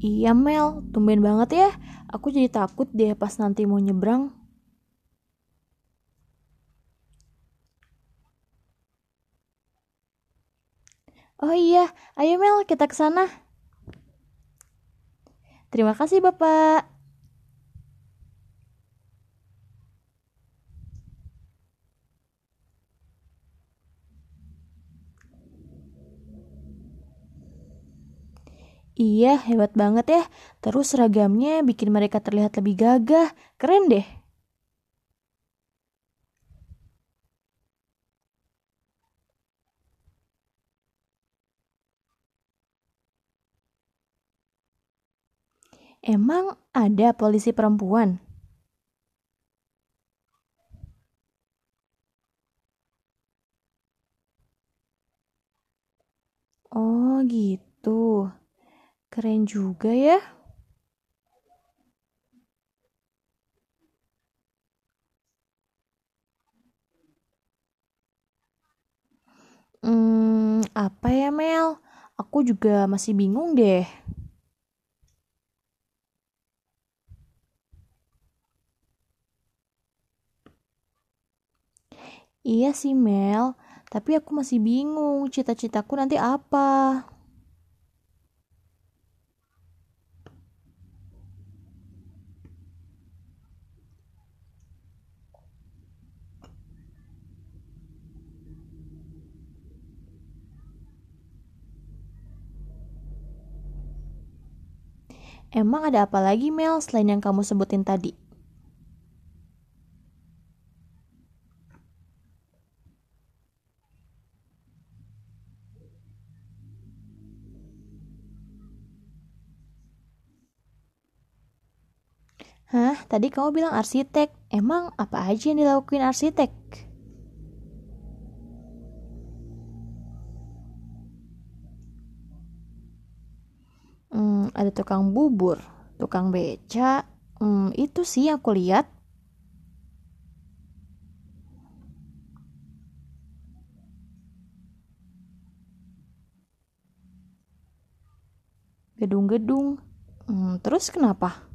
Iya Mel, tumben banget ya. Aku jadi takut deh pas nanti mau nyebrang. Oh iya, ayo Mel kita ke sana. Terima kasih Bapak. Iya, hebat banget ya. Terus seragamnya bikin mereka terlihat lebih gagah. Keren deh. Emang ada polisi perempuan? Oh gitu. Keren juga ya. Hmm, apa ya Mel? Aku juga masih bingung deh. Iya sih Mel, tapi aku masih bingung cita-citaku nanti apa. Emang ada apa lagi Mel selain yang kamu sebutin tadi? Hah, tadi kamu bilang arsitek. Emang apa aja yang dilakuin arsitek? Ada tukang bubur, tukang beca. Hmm, itu sih yang aku lihat. Gedung-gedung. Hmm, terus kenapa?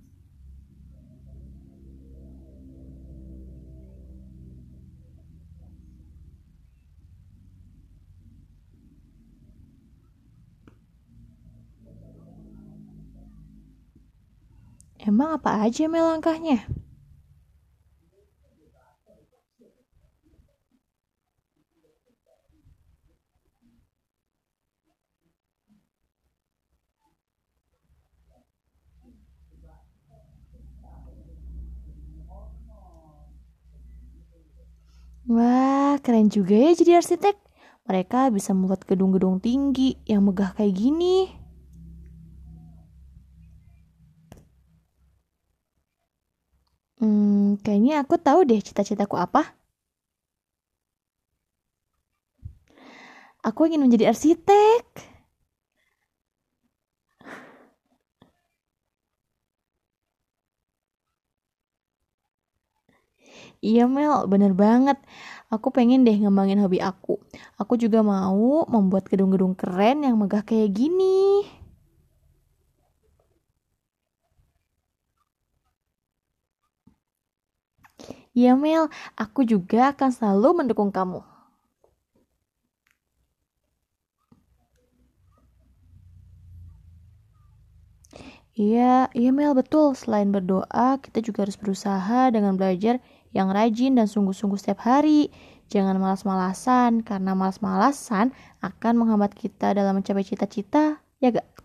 Emang apa aja Mel langkahnya? Wah, keren juga ya jadi arsitek. Mereka bisa membuat gedung-gedung tinggi yang megah kayak gini. Hmm, kayaknya aku tahu deh cita-citaku apa. Aku ingin menjadi arsitek. Iya Mel, bener banget. Aku pengen deh ngembangin hobi aku. Aku juga mau membuat gedung-gedung keren yang megah kayak gini. Iya Mel, aku juga akan selalu mendukung kamu. Iya, iya Mel betul. Selain berdoa, kita juga harus berusaha dengan belajar yang rajin dan sungguh-sungguh setiap hari. Jangan malas-malasan, karena malas-malasan akan menghambat kita dalam mencapai cita-cita, ya gak?